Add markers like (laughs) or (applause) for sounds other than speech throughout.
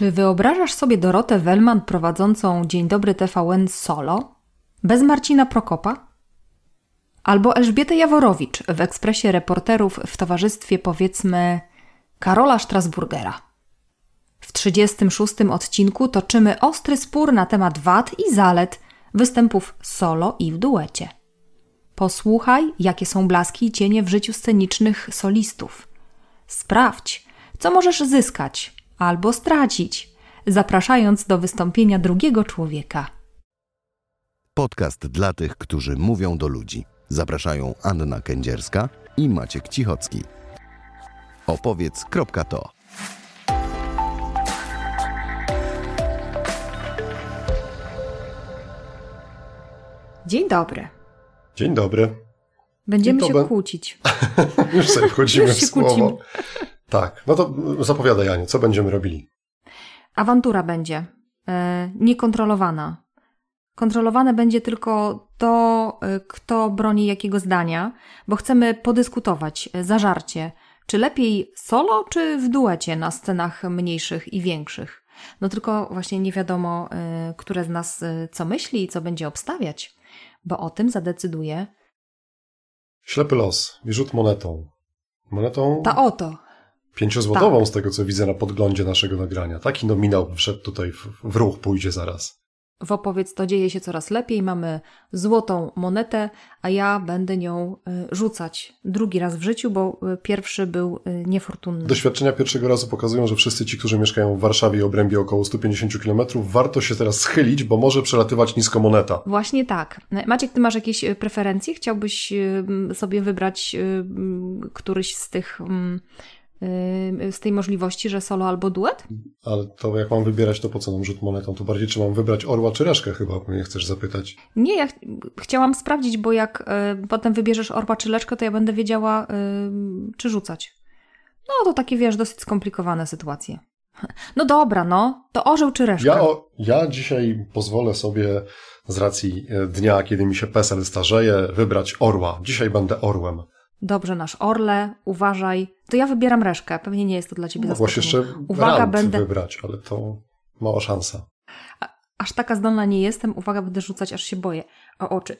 Czy wyobrażasz sobie Dorotę Wellman prowadzącą Dzień Dobry TVN solo? Bez Marcina Prokopa? Albo Elżbietę Jaworowicz w ekspresie reporterów w towarzystwie powiedzmy Karola Strasburgera. W 36 odcinku toczymy ostry spór na temat wad i zalet występów solo i w duecie. Posłuchaj, jakie są blaski i cienie w życiu scenicznych solistów. Sprawdź, co możesz zyskać albo stracić, zapraszając do wystąpienia drugiego człowieka. Podcast dla tych, którzy mówią do ludzi. Zapraszają Anna Kędzierska i Maciek Cichocki. Opowiedz.to Dzień dobry. Dzień dobry. Będziemy I to się kłócić. (laughs) Już sobie wchodzimy Już w się słowo. kłócimy. Tak, no to zapowiadaj Aniu, co będziemy robili? Awantura będzie e, niekontrolowana. Kontrolowane będzie tylko to, e, kto broni jakiego zdania, bo chcemy podyskutować e, zażarcie, czy lepiej solo, czy w duecie na scenach mniejszych i większych. No tylko właśnie nie wiadomo, które z nas co myśli i co będzie obstawiać, bo o tym zadecyduje Ślepy los i rzut monetą. Monetą ta oto. Pięciozłotową tak. z tego, co widzę na podglądzie naszego nagrania. Taki nominał wszedł tutaj w, w ruch, pójdzie zaraz. W opowiedz to dzieje się coraz lepiej. Mamy złotą monetę, a ja będę nią y, rzucać drugi raz w życiu, bo y, pierwszy był y, niefortunny. Doświadczenia pierwszego razu pokazują, że wszyscy ci, którzy mieszkają w Warszawie i obrębie około 150 km, warto się teraz schylić, bo może przelatywać nisko moneta. Właśnie tak. Maciek, ty masz jakieś preferencje? Chciałbyś sobie wybrać któryś z tych, mm, z tej możliwości, że solo albo duet? Ale to jak mam wybierać, to po co nam rzut monetą? To bardziej czy mam wybrać orła czy reszkę chyba, mnie chcesz zapytać. Nie, ja ch chciałam sprawdzić, bo jak y, potem wybierzesz orła czy leczkę, to ja będę wiedziała, y, czy rzucać. No to takie, wiesz, dosyć skomplikowane sytuacje. (laughs) No dobra, no, to orzeł czy reszka? Ja, o, ja dzisiaj pozwolę sobie z racji e, dnia, kiedy mi się PESEL starzeje, wybrać orła. Dzisiaj będę orłem. Dobrze, nasz orle, uważaj. To ja wybieram reszkę, pewnie nie jest to dla ciebie Mogłaś zaskoczenie. jeszcze Uwaga, będę... wybrać, ale to mała szansa. Aż taka zdolna nie jestem, uwaga, będę rzucać, aż się boję. O oczy.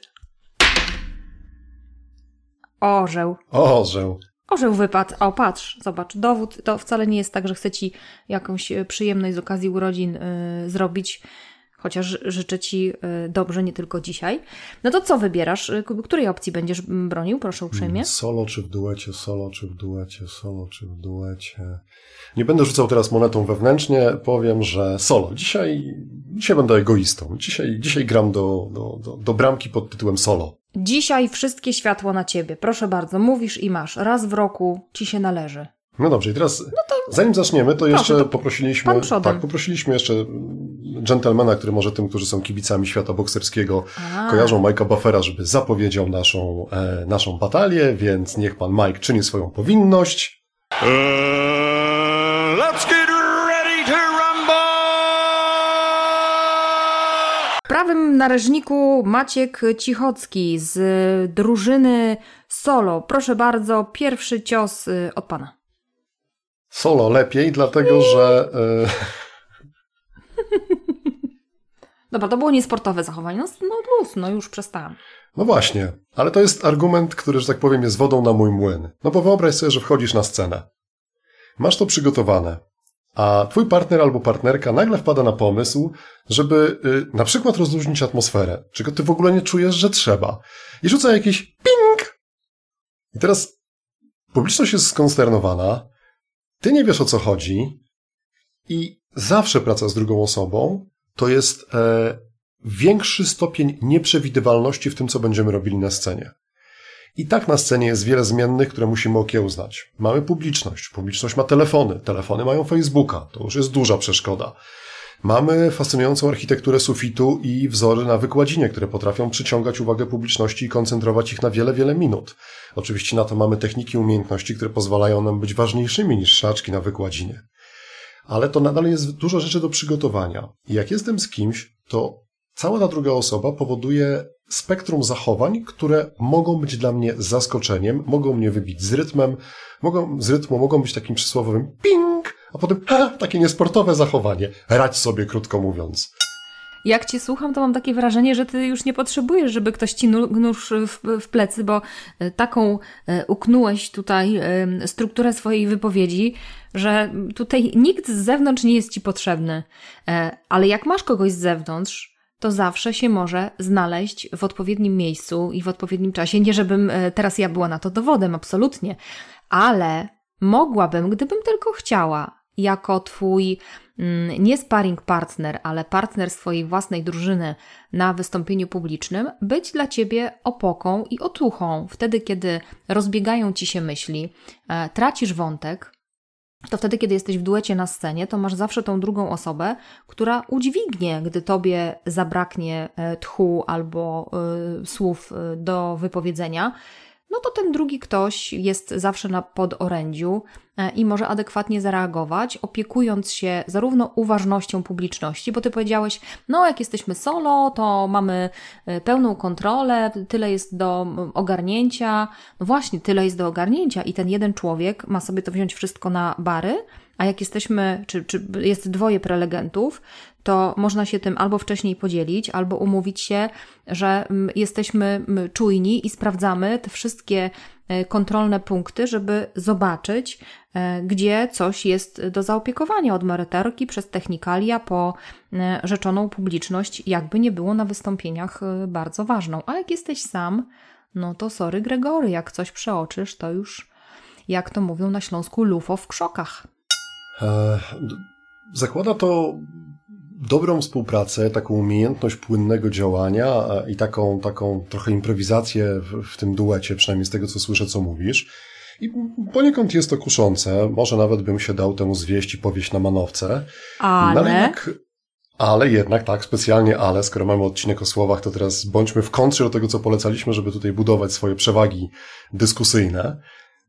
Orzeł. Orzeł. Orzeł wypadł. O, patrz, zobacz, dowód. To wcale nie jest tak, że chcę ci jakąś e, przyjemność z okazji urodzin y, zrobić, chociaż życzę ci y, dobrze, nie tylko dzisiaj. No to co wybierasz? Y, Której opcji będziesz mm, bronił, proszę uprzejmie? Solo czy w duecie, solo czy w duecie, solo czy w duecie. Nie będę rzucał teraz monetą wewnętrznie, powiem, że solo. Dzisiaj, dzisiaj będę egoistą. Dzisiaj, dzisiaj gram do, do, do, do bramki pod tytułem solo. Dzisiaj wszystkie światło na ciebie. Proszę bardzo, mówisz i masz. Raz w roku ci się należy. No dobrze, i teraz zanim zaczniemy, to jeszcze to poprosiliśmy, tak, poprosiliśmy jeszcze dżentelmena, który może tym, którzy są kibicami świata bokserskiego, A. kojarzą Mike'a Buffera, żeby zapowiedział naszą, e, naszą batalię, więc niech pan Mike czyni swoją powinność. Uh, let's get ready to rumble! W prawym nareżniku Maciek Cichocki z drużyny solo. Proszę bardzo, pierwszy cios y, od pana. Solo lepiej, dlatego że (laughs) e, Dobra, to było niesportowe zachowanie. No, no luz, no już przestałam. No właśnie, ale to jest argument, który, że tak powiem, jest wodą na mój młyn. No bo wyobraź sobie, że wchodzisz na scenę. Masz to przygotowane, a twój partner albo partnerka nagle wpada na pomysł, żeby y, na przykład rozluźnić atmosferę, czego ty w ogóle nie czujesz, że trzeba. I rzuca jakiś ping! I teraz publiczność jest skonsternowana, ty nie wiesz o co chodzi i zawsze praca z drugą osobą to jest e, większy stopień nieprzewidywalności w tym, co będziemy robili na scenie. I tak na scenie jest wiele zmiennych, które musimy okiełznać. Mamy publiczność. Publiczność ma telefony. Telefony mają Facebooka. To już jest duża przeszkoda. Mamy fascynującą architekturę sufitu i wzory na wykładzinie, które potrafią przyciągać uwagę publiczności i koncentrować ich na wiele, wiele minut. Oczywiście na to mamy techniki umiejętności, które pozwalają nam być ważniejszymi niż szaczki na wykładzinie. Ale to nadal jest dużo rzeczy do przygotowania. I jak jestem z kimś, to cała ta druga osoba powoduje spektrum zachowań, które mogą być dla mnie zaskoczeniem, mogą mnie wybić z rytmem, mogą, z rytmu mogą być takim przysłowiowym ping, a potem ha, takie niesportowe zachowanie. Radź sobie, krótko mówiąc. Jak cię słucham, to mam takie wrażenie, że ty już nie potrzebujesz, żeby ktoś ci nóż w, w plecy, bo e, taką e, uknąłeś tutaj e, strukturę swojej wypowiedzi, że tutaj nikt z zewnątrz nie jest ci potrzebny. Ale jak masz kogoś z zewnątrz, to zawsze się może znaleźć w odpowiednim miejscu i w odpowiednim czasie. Nie, żebym teraz ja była na to dowodem, absolutnie, ale mogłabym, gdybym tylko chciała, jako twój mm, nie sparring partner, ale partner swojej własnej drużyny na wystąpieniu publicznym, być dla ciebie opoką i otuchą. Wtedy, kiedy rozbiegają ci się myśli, e, tracisz wątek, to wtedy, kiedy jesteś w duecie na scenie, to masz zawsze tą drugą osobę, która udźwignie, gdy tobie zabraknie e, tchu albo y, słów do wypowiedzenia no to ten drugi ktoś jest zawsze na podorędziu e, i może adekwatnie zareagować, opiekując się zarówno uważnością publiczności, bo ty powiedziałeś, no jak jesteśmy solo, to mamy e, pełną kontrolę, tyle jest do ogarnięcia. No właśnie, tyle jest do ogarnięcia i ten jeden człowiek ma sobie to wziąć wszystko na bary, a jak jesteśmy, czy, czy jest dwoje prelegentów, to można się tym albo wcześniej podzielić, albo umówić się, że mm, jesteśmy mm, czujni i sprawdzamy te wszystkie e, kontrolne punkty, żeby zobaczyć, e, gdzie coś jest do zaopiekowania od merytorki przez technikalia po e, rzeczoną publiczność, jakby nie było na wystąpieniach bardzo ważną. A jak jesteś sam, no to sorry Gregory, jak coś przeoczysz, to już, jak to mówią na Śląsku, lufo w krzokach. Zakłada to dobrą współpracę, taką umiejętność płynnego działania i taką, taką trochę improwizację w, tym duecie, przynajmniej z tego, co słyszę, co mówisz. I poniekąd jest to kuszące. Może nawet bym się dał temu zwieść i powieść na manowce. Ale... No, ale, jednak, ale jednak, tak, specjalnie ale, skoro mamy odcinek o słowach, to teraz bądźmy w kontrze do tego, co polecaliśmy, żeby tutaj budować swoje przewagi dyskusyjne.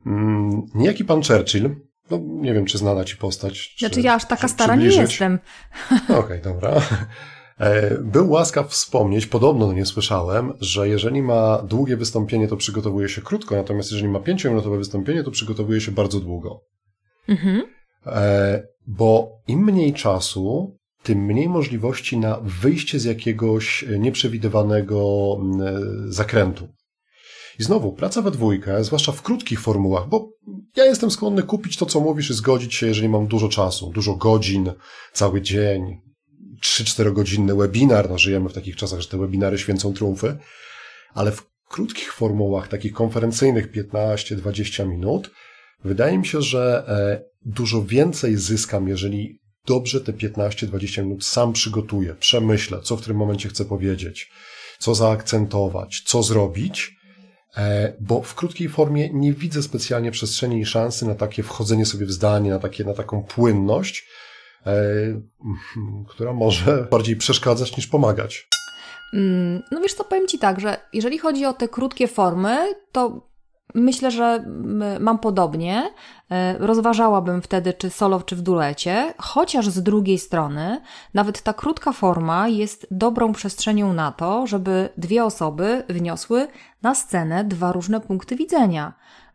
Mm, niejaki pan Churchill, no, nie wiem, czy znana ci postać. Znaczy, ja aż taka stara nie jestem. Okej, okay, dobra. E, był łaskaw wspomnieć, podobno no nie słyszałem, że jeżeli ma długie wystąpienie, to przygotowuje się krótko, natomiast jeżeli ma pięciominutowe wystąpienie, to przygotowuje się bardzo długo. Mhm. E, bo im mniej czasu, tym mniej możliwości na wyjście z jakiegoś nieprzewidywanego zakrętu. I znowu, praca we dwójkę, zwłaszcza w krótkich formułach, bo ja jestem skłonny kupić to, co mówisz i zgodzić się, jeżeli mam dużo czasu, dużo godzin, cały dzień, 3-4 godzinny webinar, no żyjemy w takich czasach, że te webinary święcą triumfy, ale w krótkich formułach, takich konferencyjnych 15-20 minut, wydaje mi się, że e, dużo więcej zyskam, jeżeli dobrze te 15-20 minut sam przygotuję, przemyślę, co w tym momencie chcę powiedzieć, co zaakcentować, co zrobić, bo w krótkiej formie nie widzę specjalnie przestrzeni i szansy na takie wchodzenie sobie w zdanie, na, takie, na taką płynność, e, która może bardziej przeszkadzać niż pomagać. Mm, no wiesz co, powiem Ci tak, że jeżeli chodzi o te krótkie formy, to Myślę, że mam podobnie. E, rozważałabym wtedy, czy solo, czy w duecie, chociaż z drugiej strony, nawet ta krótka forma jest dobrą przestrzenią na to, żeby dwie osoby wniosły na scenę dwa różne punkty widzenia.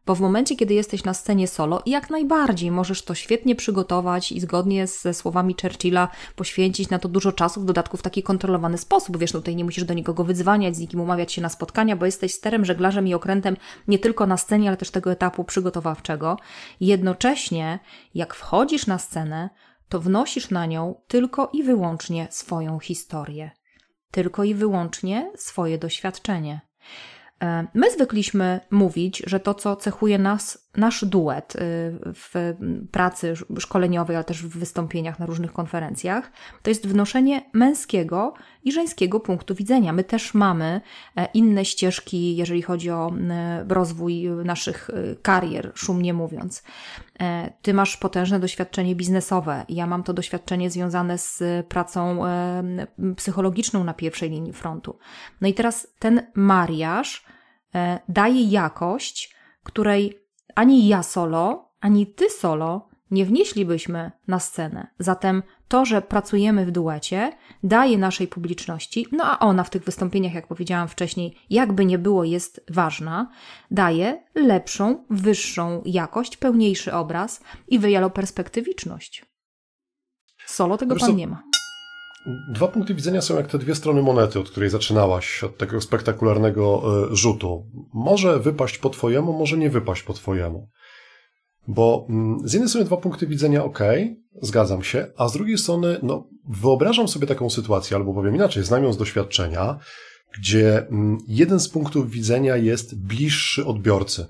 Bo w momencie, kiedy jesteś na scenie solo, jak najbardziej możesz to świetnie przygotować i zgodnie ze słowami Churchilla poświęcić na to dużo czasu, w dodatku w taki kontrolowany sposób. Wiesz, no tutaj nie musisz do nikogo wyzwaniać, z nikim umawiać się na spotkania, bo jesteś sterem, żeglarzem i okrętem nie tylko na scenie, ale też tego etapu przygotowawczego. Jednocześnie, jak wchodzisz na scenę, to wnosisz na nią tylko i wyłącznie swoją historię. Tylko i wyłącznie swoje doświadczenie. E, my zwykliśmy mówić, że to, co cechuje nas, nasz duet y, w pracy szkoleniowej, ale też w wystąpieniach na różnych konferencjach, to jest wnoszenie męskiego i żeńskiego punktu widzenia. My też mamy e, inne ścieżki, jeżeli chodzi o rozwój naszych y, karier, szumnie mówiąc. E, ty masz potężne doświadczenie biznesowe, ja mam to doświadczenie związane z pracą psychologiczną na pierwszej linii frontu. No i teraz ten mariaż e, daje jakość, której ani ja solo, ani ty solo nie wnieślibyśmy na scenę. Zatem to, że pracujemy w duecie, daje naszej publiczności, no a ona w tych wystąpieniach, jak powiedziałam wcześniej, jakby nie było, jest ważna, daje lepszą, wyższą jakość, pełniejszy obraz i wieloperspektywiczność. Solo tego Wiesz pan nie ma. Dwa punkty widzenia są jak te dwie strony monety, od której zaczynałaś, od tego spektakularnego e, rzutu. Może wypaść po twojemu, może nie wypaść po twojemu. Bo mm, z jednej strony dwa punkty widzenia, ok, zgadzam się, a z drugiej strony, no, wyobrażam sobie taką sytuację, albo powiem inaczej, znam ją z doświadczenia, gdzie mm, jeden z punktów widzenia jest bliższy odbiorcy.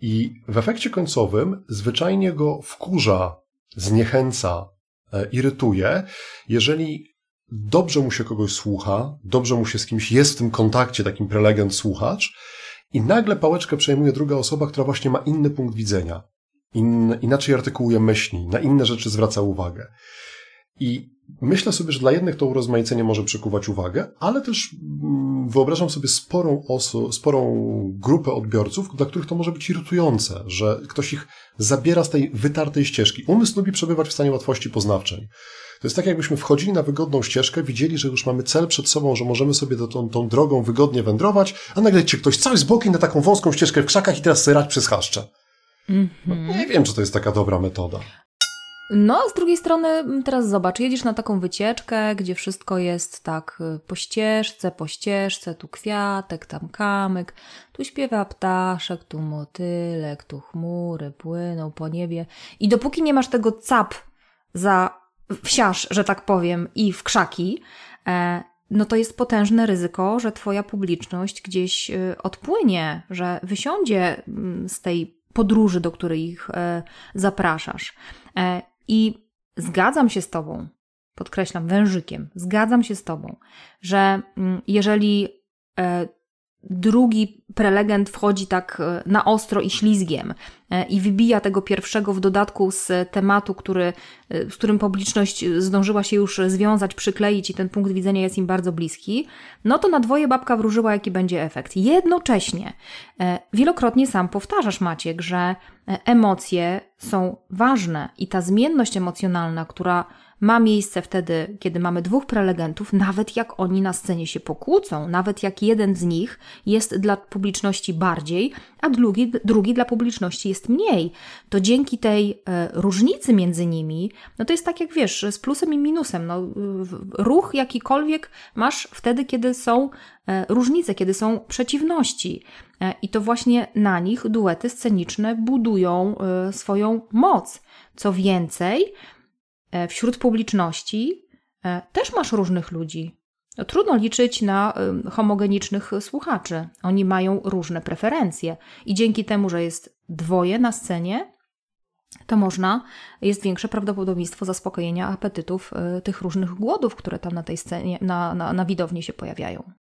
I w efekcie końcowym zwyczajnie go wkurza, zniechęca, irytuje, jeżeli dobrze mu się kogoś słucha, dobrze mu się z kimś jest w tym kontakcie, takim prelegent słuchacz, i nagle pałeczkę przejmuje druga osoba, która właśnie ma inny punkt widzenia, in, inaczej artykułuje myśli, na inne rzeczy zwraca uwagę. I myślę sobie, że dla jednych to urozmaicenie może przykuwać uwagę, ale też mm, wyobrażam sobie sporą, sporą grupę odbiorców, dla których to może być irytujące, że ktoś ich zabiera z tej wytartej ścieżki. Umysł lubi przebywać w stanie łatwości poznawczej. To jest tak, jakbyśmy wchodzili na wygodną ścieżkę, widzieli, że już mamy cel przed sobą, że możemy sobie tą, tą drogą wygodnie wędrować, a nagle cię ktoś cały z boku na taką wąską ścieżkę w krzakach i teraz syrać przez chaszcze. No, nie wiem, czy to jest taka dobra metoda. No, z drugiej strony, teraz zobacz, jedziesz na taką wycieczkę, gdzie wszystko jest tak y, po ścieżce, po ścieżce, tu kwiatek, tam kamyk, tu śpiewa ptaszek, tu motylek, tu chmury płyną po niebie. I dopóki nie masz tego cap za wsiarz, że tak powiem, i w krzaki, e, no to jest potężne ryzyko, że twoja publiczność gdzieś y, odpłynie, że wysiądzie z tej podróży, do której ich e, zapraszasz. I zgadzam się z Tobą, podkreślam wężykiem, zgadzam się z Tobą, że mm, jeżeli e, drugi prelegent wchodzi tak e, na ostro i ślizgiem e, i wybija tego pierwszego w dodatku z tematu, który, e, z którym publiczność zdążyła się już związać, przykleić i ten punkt widzenia jest im bardzo bliski, no to na dwoje babka wróżyła, jaki będzie efekt. Jednocześnie wielokrotnie sam powtarzasz, Maciek, że emocje są ważne i ta zmienność emocjonalna, która ma miejsce wtedy, kiedy mamy dwóch prelegentów, nawet jak oni na scenie się pokłócą, nawet jak jeden z nich jest dla publiczności bardziej, a drugi, drugi dla publiczności jest mniej. To dzięki tej e, różnicy między nimi, no to jest tak jak wiesz, z plusem i minusem. No, ruch jakikolwiek masz wtedy, kiedy są e, różnice, kiedy są przeciwności. E, I to właśnie na nich duety sceniczne budują swoją moc. Co więcej, wśród publiczności e, też masz różnych ludzi. No, trudno liczyć na homogenicznych słuchaczy. Oni mają różne preferencje i dzięki temu, że jest dwoje na scenie, to można, jest większe prawdopodobieństwo zaspokojenia apetytów e, tych różnych głodów, które tam na tej scenie, na, na, na widowni się pojawiają.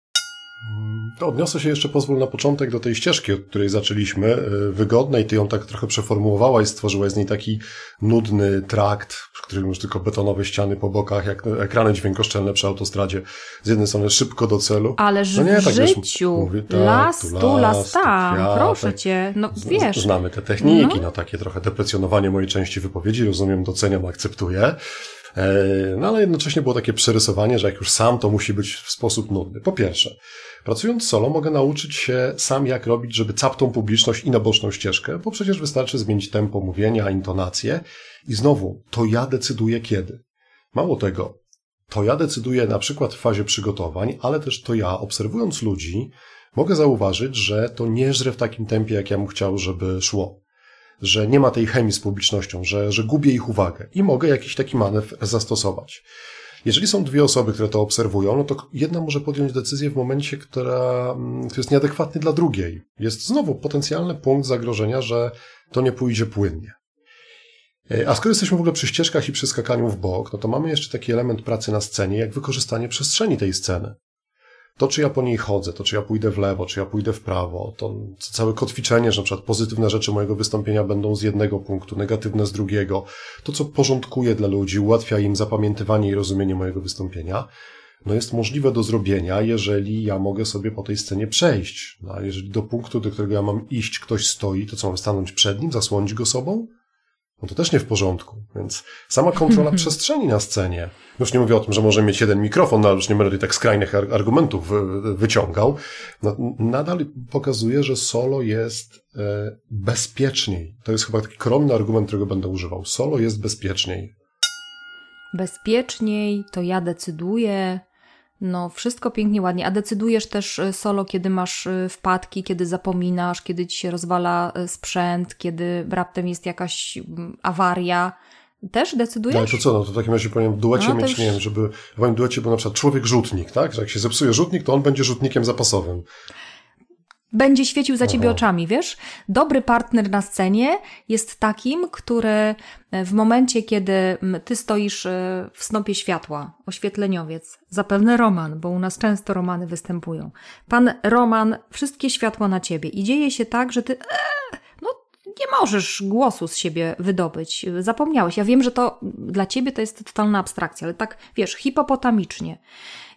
To odniosę się jeszcze, pozwól na początek, do tej ścieżki, od której zaczęliśmy, y, wygodnej. Ty ją tak trochę przeformułowałaś, stworzyłaś z niej taki nudny trakt, przy którym już tylko betonowe ściany po bokach, jak ekrany dźwiękoszczelne przy autostradzie. Z jednej strony szybko do celu. Ależ No nie, w tak wiesz, życiu, mówię, tak, las tu tu, las las, tu tam, kwiatek. proszę cię, no wiesz. Znamy te techniki, No. no. takie trochę deprecjonowanie mojej części wypowiedzi, rozumiem, doceniam, akceptuję. E, No ale jednocześnie było takie przerysowanie, że jak już sam, to musi być w sposób nudny. Po pierwsze, pracując solo mogę nauczyć się sam jak robić, żeby captą publiczność i na boczną ścieżkę, bo przecież wystarczy zmienić tempo mówienia, intonację i znowu, to ja decyduję kiedy. Mało tego, to ja decyduję na przykład w fazie przygotowań, ale też to ja, obserwując ludzi, mogę zauważyć, że to nie żre w takim tempie, jak ja bym chciał, żeby szło. Że nie ma tej chemii z publicznością, że, że gubię ich uwagę i mogę jakiś taki manewr zastosować. Jeżeli są dwie osoby, które to obserwują, no to jedna może podjąć decyzję w momencie, która, mm, jest nieadekwatny dla drugiej. Jest znowu potencjalny punkt zagrożenia, że to nie pójdzie płynnie. E, A skoro jesteśmy w ogóle przy ścieżkach i przy skakaniu w bok, no to mamy jeszcze taki element pracy na scenie, jak wykorzystanie przestrzeni tej sceny. To, czy ja po niej chodzę, to, czy ja pójdę w lewo, czy ja pójdę w prawo, to całe kotwiczenie, że na przykład pozytywne rzeczy mojego wystąpienia będą z jednego punktu, negatywne z drugiego, to, co porządkuje dla ludzi, ułatwia im zapamiętywanie i rozumienie mojego wystąpienia, no jest możliwe do zrobienia, jeżeli ja mogę sobie po tej scenie przejść. No, a jeżeli do punktu, do którego ja mam iść, ktoś stoi, to co mam stanąć przed nim, zasłonić go sobą? No to też nie w porządku. Więc sama kontrola (laughs) przestrzeni na scenie, już nie mówię o tym, że może mieć jeden mikrofon, no ale już nie będę tak skrajnych argumentów wyciągał, no, nadal pokazuje, że solo jest e, bezpieczniej. To jest chyba taki koronny argument, którego będę używał. Solo jest bezpieczniej. Bezpieczniej, to ja decyduję, no, wszystko pięknie, ładnie. A decydujesz też y, solo, kiedy masz y, wpadki, kiedy zapominasz, kiedy ci się rozwala y, sprzęt, kiedy raptem jest jakaś awaria. Też decydujesz? No ale to co, no to w takim razie powinien duecie no, mieć, już... nie wiem, żeby w moim duecie był na przykład człowiek rzutnik, tak? Że jak się zepsuje rzutnik, to on będzie rzutnikiem zapasowym będzie świecił za ciebie Aha. oczami, wiesz? Dobry partner na scenie jest takim, który e, w momencie, kiedy ty stoisz e, w snopie światła, oświetleniowiec, zapewne Roman, bo u nas często Romany występują. Pan Roman, wszystkie światła na ciebie i dzieje się tak, że ty ee, no nie możesz głosu z siebie wydobyć. Zapomniałeś. Ja wiem, że to dla ciebie to jest totalna abstrakcja, ale tak, wiesz, hipopotamicznie.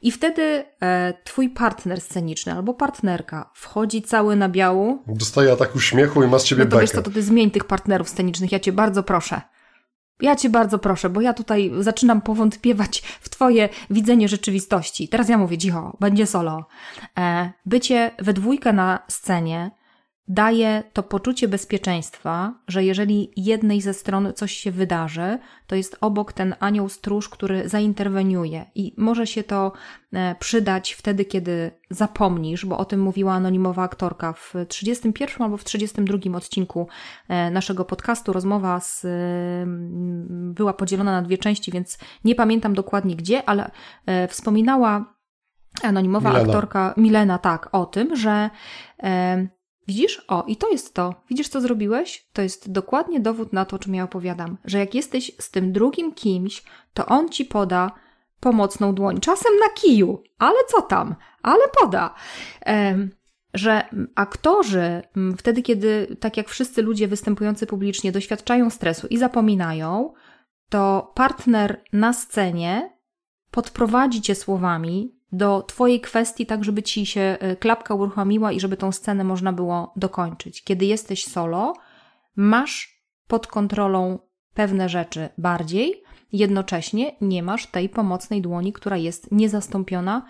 I wtedy e, twój partner sceniczny albo partnerka wchodzi cały na biału. Dostaje ataku śmiechu i ma z ciebie no to bekę. wiesz co, to ty zmień tych partnerów scenicznych, ja cię bardzo proszę. Ja cię bardzo proszę, bo ja tutaj zaczynam powątpiewać w twoje widzenie rzeczywistości. Teraz ja mówię, cicho, będzie solo. E, bycie we dwójkę na scenie daje to poczucie bezpieczeństwa, że jeżeli jednej ze stron coś się wydarzy, to jest obok ten anioł stróż, który zainterweniuje i może się to e, przydać wtedy, kiedy zapomnisz, bo o tym mówiła anonimowa aktorka w 31 albo w 32 odcinku e, naszego podcastu. Rozmowa z, była podzielona na dwie części, więc nie pamiętam dokładnie gdzie, ale e, wspominała anonimowa Milena. aktorka Milena tak o tym, że Widzisz? O, i to jest to. Widzisz, co zrobiłeś? To jest dokładnie dowód na to, o czym ja opowiadam. Że jak jesteś z tym drugim kimś, to on ci poda pomocną dłoń. Czasem na kiju, ale co tam? Ale poda. Um, że aktorzy, wtedy kiedy, tak jak wszyscy ludzie występujący publicznie, doświadczają stresu i zapominają, to partner na scenie podprowadzi cię słowami, do Twojej kwestii, tak żeby Ci się y, klapka uruchomiła i żeby tą scenę można było dokończyć. Kiedy jesteś solo, masz pod kontrolą pewne rzeczy bardziej, jednocześnie nie masz tej pomocnej dłoni, która jest niezastąpiona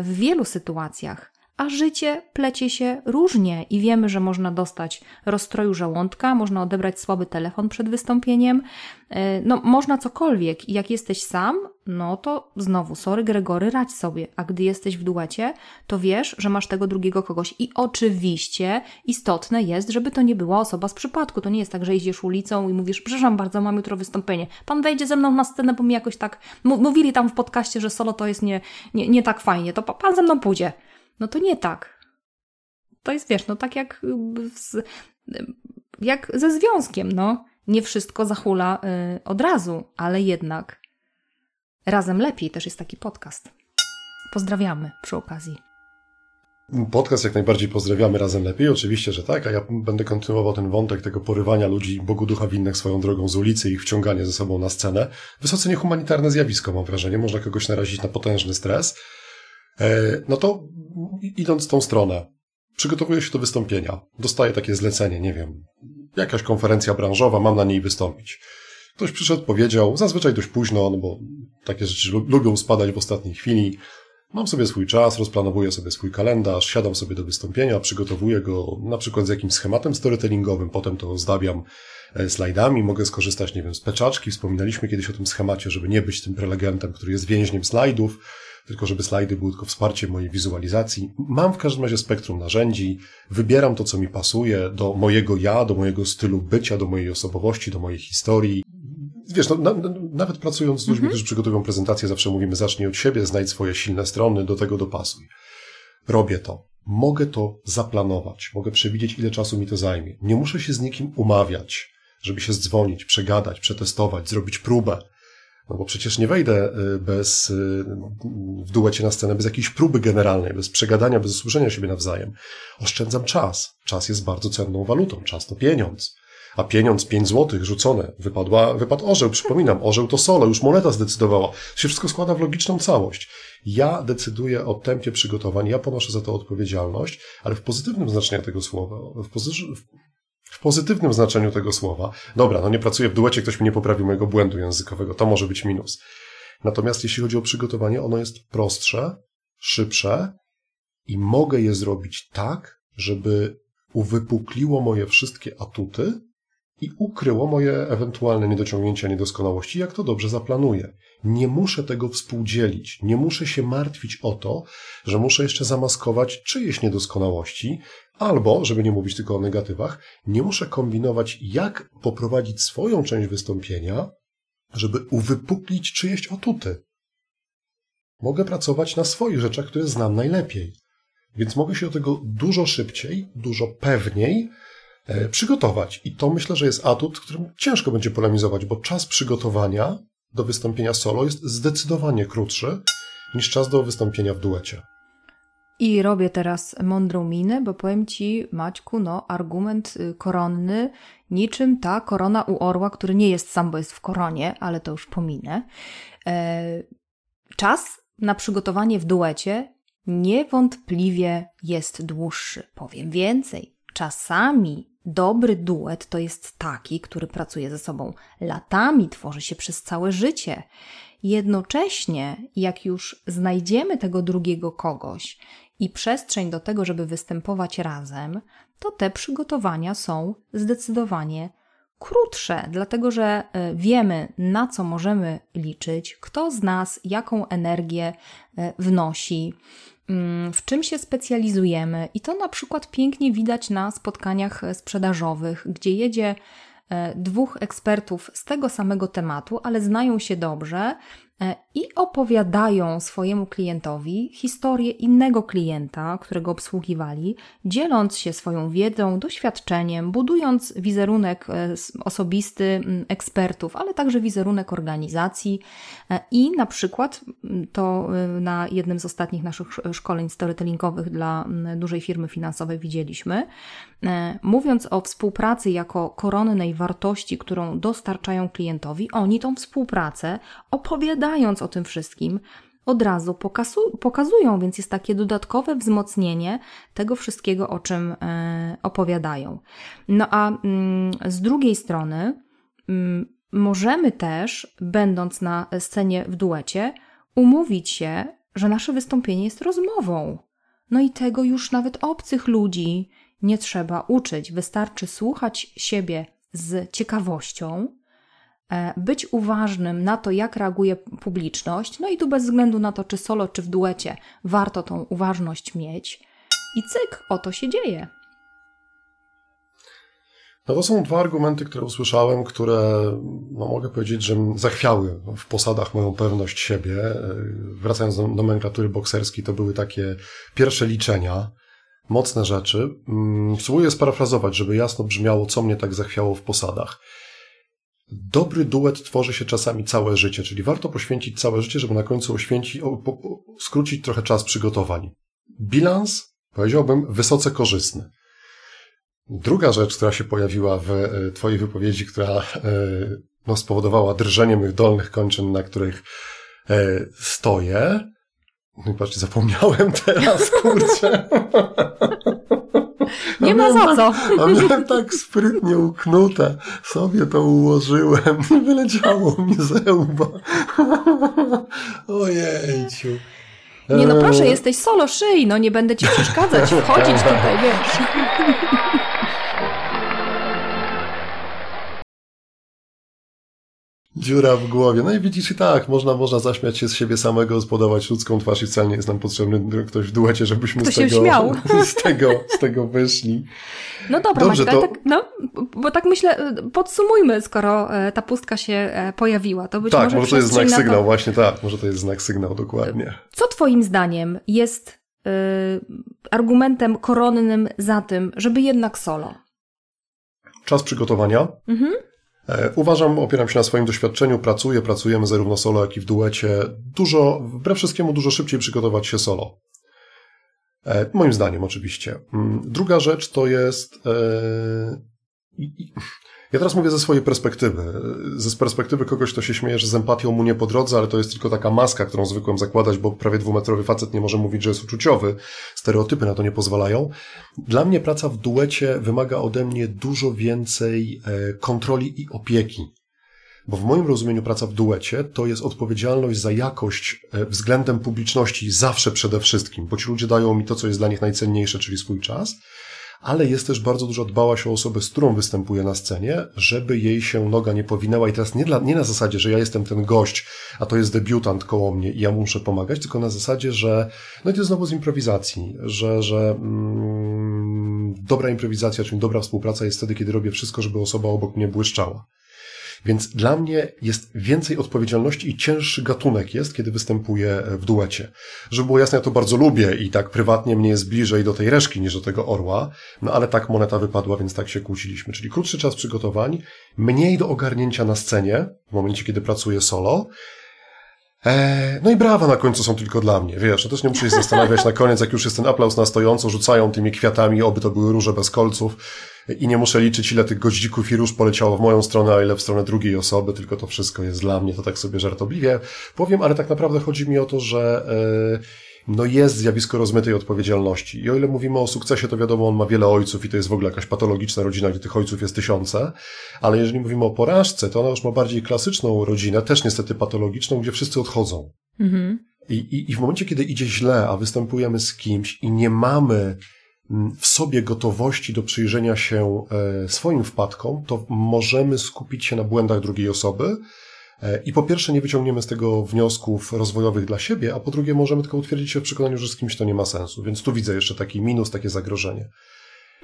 y, w wielu sytuacjach a życie plecie się różnie i wiemy, że można dostać rozstroju żołądka, można odebrać słaby telefon przed wystąpieniem, e, no można cokolwiek i jak jesteś sam, no to znowu, sorry Gregory, radź sobie, a gdy jesteś w duecie, to wiesz, że masz tego drugiego kogoś. I oczywiście istotne jest, żeby to nie była osoba z przypadku, to nie jest tak, że idziesz ulicą i mówisz, przepraszam bardzo, mam jutro wystąpienie, pan wejdzie ze mną na scenę, bo mi jakoś tak, mówili tam w podcaście, że solo to jest nie, nie, nie tak fajnie, to pan ze mną pójdzie. No to nie tak. To jest, wiesz, no tak jak, z, jak ze związkiem, no. Nie wszystko zahula y, od razu, ale jednak razem lepiej też jest taki podcast. Pozdrawiamy przy okazji. Podcast jak najbardziej pozdrawiamy razem lepiej, oczywiście, że tak, a ja będę kontynuował ten wątek tego porywania ludzi Bogu ducha winnych swoją drogą z ulicy i ich wciąganie ze sobą na scenę. Wysoce niehumanitarne zjawisko, mam wrażenie. Można kogoś narazić na potężny stres. E, no to idąc tą stronę, przygotowuję się do wystąpienia. Dostaję takie zlecenie, nie wiem, jakaś konferencja branżowa, mam na niej wystąpić. Ktoś przyszedł, powiedział, zazwyczaj dość późno, no bo takie rzeczy lubią spadać w ostatniej chwili. Mam sobie swój czas, rozplanowuję sobie swój kalendarz, siadam sobie do wystąpienia, przygotowuję go na przykład z jakimś schematem storytellingowym, potem to zdabiam e, slajdami, mogę skorzystać, nie wiem, z peczaczki. Wspominaliśmy kiedyś o tym schemacie, żeby nie być tym prelegentem, który jest więźniem slajdów tylko żeby slajdy były tylko wsparciem mojej wizualizacji. Mam w każdym razie spektrum narzędzi, wybieram to, co mi pasuje do mojego ja, do mojego stylu bycia, do mojej osobowości, do mojej historii. Wiesz, no, na, nawet pracując z ludźmi, mhm. którzy przygotowują prezentację, zawsze mówimy, zacznij od siebie, znajdź swoje silne strony, do tego dopasuj. Robię to. Mogę to zaplanować, mogę przewidzieć, ile czasu mi to zajmie. Nie muszę się z nikim umawiać, żeby się zdzwonić, przegadać, przetestować, zrobić próbę. No bo przecież nie wejdę y, bez, y, w duecie na scenę bez jakiejś próby generalnej, bez przegadania, bez usłyszenia siebie nawzajem. Oszczędzam czas. Czas jest bardzo cenną walutą. Czas to pieniądz. A pieniądz, pięć złotych rzucone, wypadła, wypadł orzeł, przypominam, orzeł to solo, już moneta zdecydowała. Się wszystko składa w logiczną całość. Ja decyduję o tempie przygotowań, ja ponoszę za to odpowiedzialność, ale w pozytywnym znaczeniu tego słowa, w, pozy- w pozytywnym znaczeniu tego słowa. Dobra, no nie pracuję w duecie, ktoś mi nie poprawił mojego błędu językowego, to może być minus. Natomiast jeśli chodzi o przygotowanie, ono jest prostsze, szybsze i mogę je zrobić tak, żeby uwypukliło moje wszystkie atuty i ukryło moje ewentualne niedociągnięcia, niedoskonałości, jak to dobrze zaplanuję. Nie muszę tego współdzielić, nie muszę się martwić o to, że muszę jeszcze zamaskować czyjeś niedoskonałości, albo, żeby nie mówić tylko o negatywach, nie muszę kombinować, jak poprowadzić swoją część wystąpienia, żeby uwypuklić czyjeś atuty. Mogę pracować na swoich rzeczach, które znam najlepiej. Więc mogę się do tego dużo szybciej, dużo pewniej e, przygotować. I to myślę, że jest atut, którym ciężko będzie polemizować, bo czas przygotowania do wystąpienia solo jest zdecydowanie krótszy niż czas do wystąpienia w duecie. I robię teraz mądrą minę, bo powiem Ci, Maćku, no, argument y, koronny, niczym ta korona u orła, który nie jest sam, bo jest w koronie, ale to już pominę. E, czas na przygotowanie w duecie niewątpliwie jest dłuższy. Powiem więcej. Czasami dobry duet to jest taki, który pracuje ze sobą latami, tworzy się przez całe życie. Jednocześnie, jak już znajdziemy tego drugiego kogoś i przestrzeń do tego, żeby występować razem, to te przygotowania są zdecydowanie krótsze, dlatego że e, wiemy, na co możemy liczyć, kto z nas jaką energię e, wnosi, mm, w czym się specjalizujemy. I to na przykład pięknie widać na spotkaniach sprzedażowych, gdzie jedzie e, dwóch ekspertów z tego samego tematu, ale znają się dobrze E, i opowiadają swojemu klientowi historię innego klienta, którego obsługiwali, dzieląc się swoją wiedzą, doświadczeniem, budując wizerunek e, osobisty ekspertów, ale także wizerunek organizacji. E, I na przykład to na jednym z ostatnich naszych szkoleń storytellingowych dla dużej firmy finansowej widzieliśmy, mówiąc o współpracy jako koronnej wartości, którą dostarczają klientowi, oni tą współpracę opowiadają opowiadając o tym wszystkim, od razu pokazują, więc jest takie dodatkowe wzmocnienie tego wszystkiego, o czym e, opowiadają. No a mm, z drugiej strony, mm, możemy też, będąc na scenie w duecie, umówić się, że nasze wystąpienie jest rozmową. No i tego już nawet obcych ludzi nie trzeba uczyć. Wystarczy słuchać siebie z ciekawością, E, być uważnym na to, jak reaguje publiczność, no i tu bez względu na to, czy solo, czy w duecie, warto tą uważność mieć. I cyk, oto się dzieje. No to są dwa argumenty, które usłyszałem, które no mogę powiedzieć, że zachwiały w posadach moją pewność siebie. E, wracając do nomenklatury bokserskiej, to były takie pierwsze liczenia, mocne rzeczy. Mm, spróbuję sparafrazować, żeby jasno brzmiało, co mnie tak zachwiało w posadach. Dobry duet tworzy się czasami całe życie, czyli warto poświęcić całe życie, żeby na końcu po, skrócić trochę czas przygotowań. Bilans, powiedziałbym, wysoce korzystny. Druga rzecz, która się pojawiła w e, Twojej wypowiedzi, która e, no, spowodowała drżenie moich dolnych kończyn, na których e, stoję. No i patrzcie, zapomniałem (laughs) teraz, kurczę. (laughs) Nie ma za co. (laughs) A miałem tak sprytnie uknute. Sobie to ułożyłem. Nie wyleciało mi ze łba. Ojejciu. Nie no proszę, jesteś solo szyi, no nie będę ci przeszkadzać, wchodzić tutaj, wiesz. Dziura w głowie. No i widzisz, i tak, można, można zaśmiać się z siebie samego, zbudować ludzką twarz i wcale nie jest nam potrzebny ktoś w duecie, żebyśmy z tego, (laughs) z, tego, z tego wyszli. No dobra, Dobrze, Maćka, to... tak, no, bo tak myślę, podsumujmy, skoro e, ta pustka się e, pojawiła. To być tak, może, może to jest znak sygnał, to... właśnie tak, może to jest znak sygnał, dokładnie. Co twoim zdaniem jest y, argumentem koronnym za tym, żeby jednak solo? Czas przygotowania. Mhm uważam, opieram się na swoim doświadczeniu, pracuję, pracujemy zarówno solo, jak i w duecie. Dużo, wbrew wszystkiemu, dużo szybciej przygotować się solo. E, moim zdaniem, oczywiście. Mm, druga rzecz to jest. Ja teraz mówię ze swojej perspektywy. Ze perspektywy kogoś, kto się śmieje, że z empatią mu nie po drodze, ale to jest tylko taka maska, którą zwykłem zakładać, bo prawie dwumetrowy facet nie może mówić, że jest uczuciowy. Stereotypy na to nie pozwalają. Dla mnie praca w duecie wymaga ode mnie dużo więcej e, kontroli i opieki. Bo w moim rozumieniu praca w duecie to jest odpowiedzialność za jakość e, względem publiczności zawsze przede wszystkim, bo ci ludzie dają mi to, co jest dla nich najcenniejsze, czyli swój czas, ale jest też bardzo dużo dbałaś o osobę, z którą występuje na scenie, żeby jej się noga nie powinęła i teraz nie, dla, nie na zasadzie, że ja jestem ten gość, a to jest debiutant koło mnie i ja muszę pomagać, tylko na zasadzie, że no i to znowu z improwizacji, że, że mm, dobra improwizacja, czyli dobra współpraca jest wtedy, kiedy robię wszystko, żeby osoba obok mnie błyszczała. Więc dla mnie jest więcej odpowiedzialności i cięższy gatunek jest, kiedy występuję w duecie. Żeby było jasne, ja to bardzo lubię i tak prywatnie mnie jest bliżej do tej reszki niż do tego orła, no ale tak moneta wypadła, więc tak się kłóciliśmy. Czyli krótszy czas przygotowań, mniej do ogarnięcia na scenie, w momencie, kiedy pracuję solo, Eee, no i brawa na końcu są tylko dla mnie, wiesz, ja też nie muszę się (laughs) zastanawiać na koniec, jak już jest ten aplauz na stojąco, rzucają tymi kwiatami, oby to były róże bez kolców i nie muszę liczyć, ile tych goździków i róż poleciało w moją stronę, a ile w stronę drugiej osoby, tylko to wszystko jest dla mnie, to tak sobie żartobliwie powiem, ale tak naprawdę chodzi mi o to, że eee, no jest zjawisko rozmytej odpowiedzialności. I o ile mówimy o sukcesie, to wiadomo, on ma wiele ojców i to jest w ogóle jakaś patologiczna rodzina, gdzie tych ojców jest tysiące, ale jeżeli mówimy o porażce, to ona już ma bardziej klasyczną rodzinę, też niestety patologiczną, gdzie wszyscy odchodzą. Mhm. I, i, I w momencie, kiedy idzie źle, a występujemy z kimś i nie mamy w sobie gotowości do przyjrzenia się e, swoim wpadkom, to możemy skupić się na błędach drugiej osoby, E, I po pierwsze nie wyciągniemy z tego wniosków rozwojowych dla siebie, a po drugie możemy tylko utwierdzić się w przekonaniu, że z kimś to nie ma sensu. Więc tu widzę jeszcze taki minus, takie zagrożenie.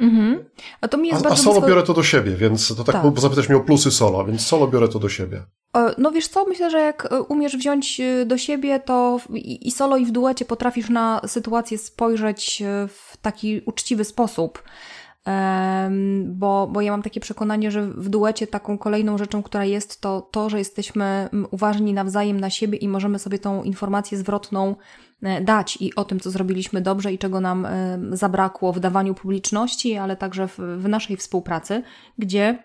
Mhm. A, to mi jest a, a solo biorę to do siebie, więc to tak, tak. zapytać mnie o plusy solo, więc solo biorę to do siebie. E, no wiesz co, myślę, że jak e, umiesz wziąć do siebie, to i solo i w duecie potrafisz na sytuację spojrzeć w taki uczciwy sposób bo, bo ja mam takie przekonanie, że w duecie taką kolejną rzeczą, która jest, to to, że jesteśmy uważni nawzajem na siebie i możemy sobie tą informację zwrotną e, dać i o tym, co zrobiliśmy dobrze i czego nam zabrakło w dawaniu publiczności, ale także w, w naszej współpracy, gdzie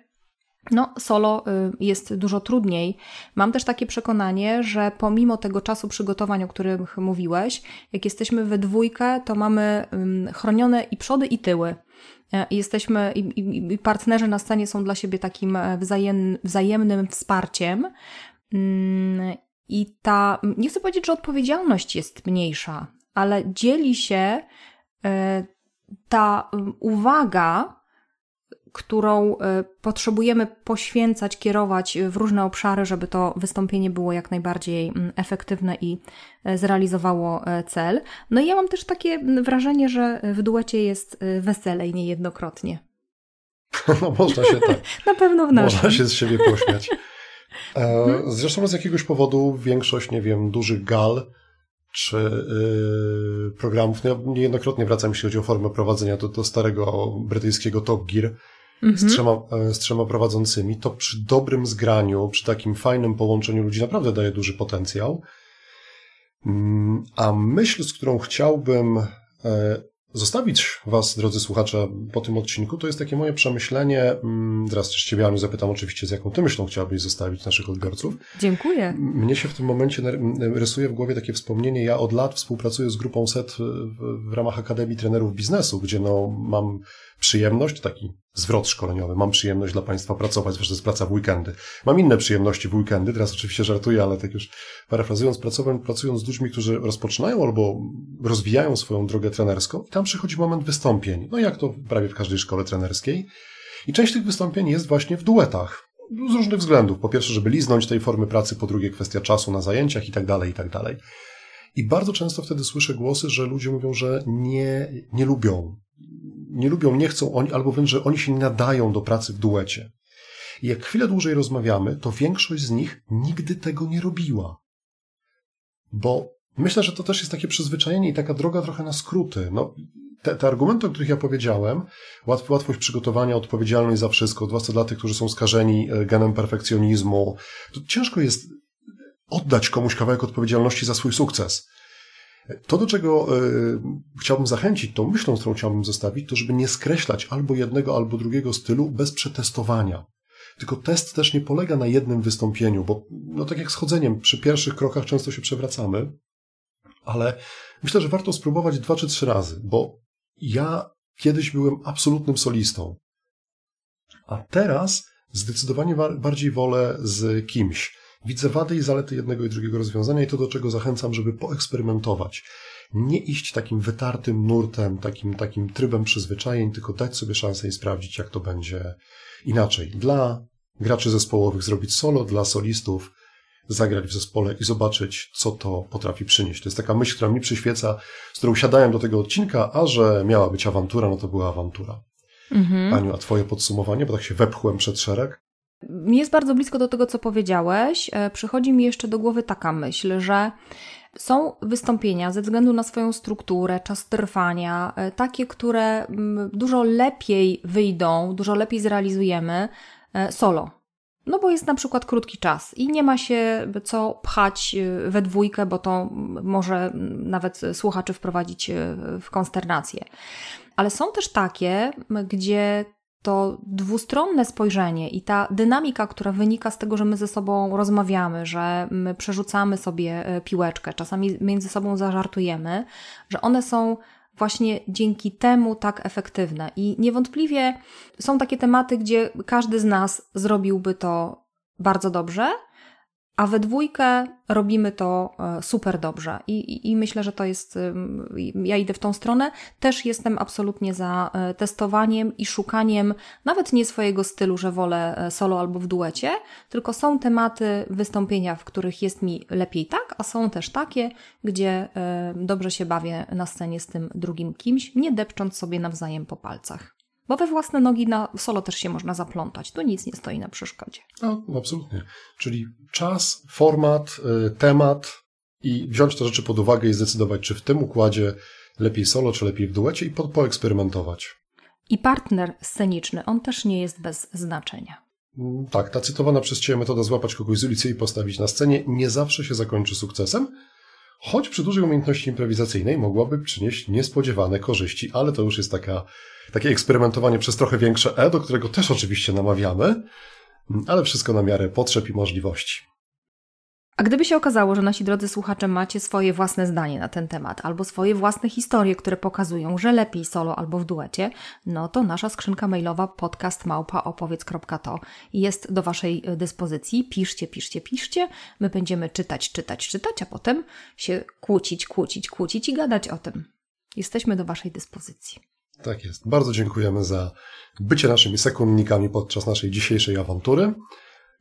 no, solo y, jest dużo trudniej. Mam też takie przekonanie, że pomimo tego czasu przygotowań, o których mówiłeś, jak jesteśmy we dwójkę, to mamy chronione i przody, i tyły. E, jesteśmy i, i, i partnerzy na scenie są dla siebie takim e, wzajem, wzajemnym wsparciem. I ta, nie chcę powiedzieć, że odpowiedzialność jest mniejsza, ale dzieli się e, ta uwaga którą e, potrzebujemy poświęcać, kierować w różne obszary, żeby to wystąpienie było jak najbardziej efektywne i e, zrealizowało cel. No i ja mam też takie wrażenie, że w duecie jest weselej niejednokrotnie. (laughs) No można się tak. (laughs) Na pewno w naszym. Można się z siebie pośmiać. Mhm. Zresztą z jakiegoś powodu większość, nie wiem, dużych gal czy yy, programów, no ja niejednokrotnie wracam, jeśli chodzi o formę prowadzenia, do, do starego brytyjskiego Top Gear, mhm. z, trzema, e, z trzema prowadzącymi, to przy dobrym zgraniu, przy takim fajnym połączeniu ludzi naprawdę daje duży potencjał. Mm, a myśl, z którą chciałbym e, zostawić Was, drodzy słuchacze, po tym odcinku, to jest takie moje przemyślenie. Mm, teraz też Ciebie, Aniu, zapytam oczywiście, z jaką Ty myślą chciałabyś zostawić naszych odbiorców. Dziękuję. Mnie się w tym momencie rysuje w głowie takie wspomnienie. Ja od lat współpracuję z grupą SET w ramach Akademii Trenerów Biznesu, gdzie no, mam przyjemność, taki zwrot szkoleniowy, mam przyjemność dla Państwa pracować, zwłaszcza jest praca w weekendy. Mam inne przyjemności w weekendy, teraz oczywiście żartuję, ale tak już parafrazując, pracując, pracując z ludźmi, którzy rozpoczynają albo rozwijają swoją drogę trenerską tam przychodzi moment wystąpień, no jak to prawie w każdej szkole trenerskiej. I część tych wystąpień jest właśnie w duetach. Z różnych względów. Po pierwsze, żeby liznąć tej formy pracy, po drugie kwestia czasu na zajęciach i tak dalej, i tak dalej. I bardzo często wtedy słyszę głosy, że ludzie mówią, że nie, nie lubią nie lubią, nie chcą oni, albo wręcz, że oni się nie nadają do pracy w duecie. I jak chwilę dłużej rozmawiamy, to większość z nich nigdy tego nie robiła. Bo myślę, że to też jest takie przyzwyczajenie i taka droga trochę na skróty. No, te, te argumenty, o których ja powiedziałem, łatw, łatwość przygotowania, odpowiedzialność za wszystko, zwłaszcza dla tych, którzy są skażeni e, genem perfekcjonizmu, to ciężko jest oddać komuś kawałek odpowiedzialności za swój sukces. To, do czego y, chciałbym zachęcić, tą myślą, którą chciałbym zostawić, to żeby nie skreślać albo jednego, albo drugiego stylu bez przetestowania. Tylko test też nie polega na jednym wystąpieniu, bo no tak jak z chodzeniem, przy pierwszych krokach często się przewracamy, ale myślę, że warto spróbować dwa czy trzy razy, bo ja kiedyś byłem absolutnym solistą, a teraz zdecydowanie bardziej wolę z kimś. Widzę wady i zalety jednego i drugiego rozwiązania i to, do czego zachęcam, żeby poeksperymentować. Nie iść takim wytartym nurtem, takim, takim trybem przyzwyczajeń, tylko dać sobie szansę i sprawdzić, jak to będzie inaczej. Dla graczy zespołowych zrobić solo, dla solistów zagrać w zespole i zobaczyć, co to potrafi przynieść. To jest taka myśl, która mi przyświeca, z którą siadałem do tego odcinka, a że miała być awantura, no to była awantura. Mhm. Aniu, a twoje podsumowanie, bo tak się wepchłem przed szereg? Jest bardzo blisko do tego, co powiedziałeś. E, przychodzi mi jeszcze do głowy taka myśl, że są wystąpienia ze względu na swoją strukturę, czas trwania, e, takie, które mm, dużo lepiej wyjdą, dużo lepiej zrealizujemy e, solo. No bo jest na przykład krótki czas i nie ma się co pchać we dwójkę, bo to może nawet słuchaczy wprowadzić w konsternację. Ale są też takie, gdzie to dwustronne spojrzenie i ta dynamika, która wynika z tego, że my ze sobą rozmawiamy, że my przerzucamy sobie e, piłeczkę, czasami między sobą zażartujemy, że one są właśnie dzięki temu tak efektywne. I niewątpliwie są takie tematy, gdzie każdy z nas zrobiłby to bardzo dobrze, a we dwójkę robimy to e, super dobrze. I, i, I, myślę, że to jest. Ja idę w tą stronę. Też jestem absolutnie za e, testowaniem i szukaniem nawet nie swojego stylu, że wolę e, solo albo w duecie, tylko są tematy wystąpienia, w których jest mi lepiej tak, a są też takie, gdzie dobrze się bawię na scenie z tym drugim kimś, nie depcząc sobie nawzajem po palcach. Bo we własne nogi na solo też się można zaplątać. Tu nic nie stoi na przeszkodzie. No, absolutnie. Czyli czas, format, y, temat i wziąć te rzeczy pod uwagę i zdecydować, czy w tym układzie lepiej solo, czy lepiej w duecie i po, poeksperymentować. I partner sceniczny, on też nie jest bez znaczenia. Mm, tak, ta cytowana przez Ciebie metoda złapać kogoś z ulicy i postawić na scenie nie zawsze się zakończy sukcesem, choć przy dużej umiejętności improwizacyjnej mogłaby przynieść niespodziewane korzyści, ale to już jest taka takie eksperymentowanie przez trochę większe E, do którego też oczywiście namawiamy, ale wszystko na miarę potrzeb i możliwości. A gdyby się okazało, że nasi drodzy słuchacze macie swoje własne zdanie na ten temat, albo swoje własne historie, które pokazują, że lepiej solo albo w duecie, no to nasza skrzynka mailowa podcastmałpaopowiedz.to jest do Waszej dyspozycji. Piszcie, piszcie, piszcie. My będziemy czytać, czytać, czytać, a potem się kłócić, kłócić, kłócić i gadać o tym. Jesteśmy do Waszej dyspozycji. Tak jest. Bardzo dziękujemy za bycie naszymi sekundnikami podczas naszej dzisiejszej awantury.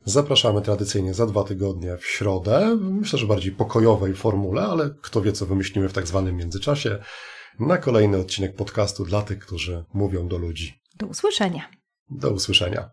Zapraszamy tradycyjnie za dwa tygodnie w środę, myślę, że bardziej pokojowej formule, ale kto wie, co wymyślimy w tak zwanym międzyczasie, na kolejny odcinek podcastu dla tych, którzy mówią do ludzi. Do usłyszenia. Do usłyszenia.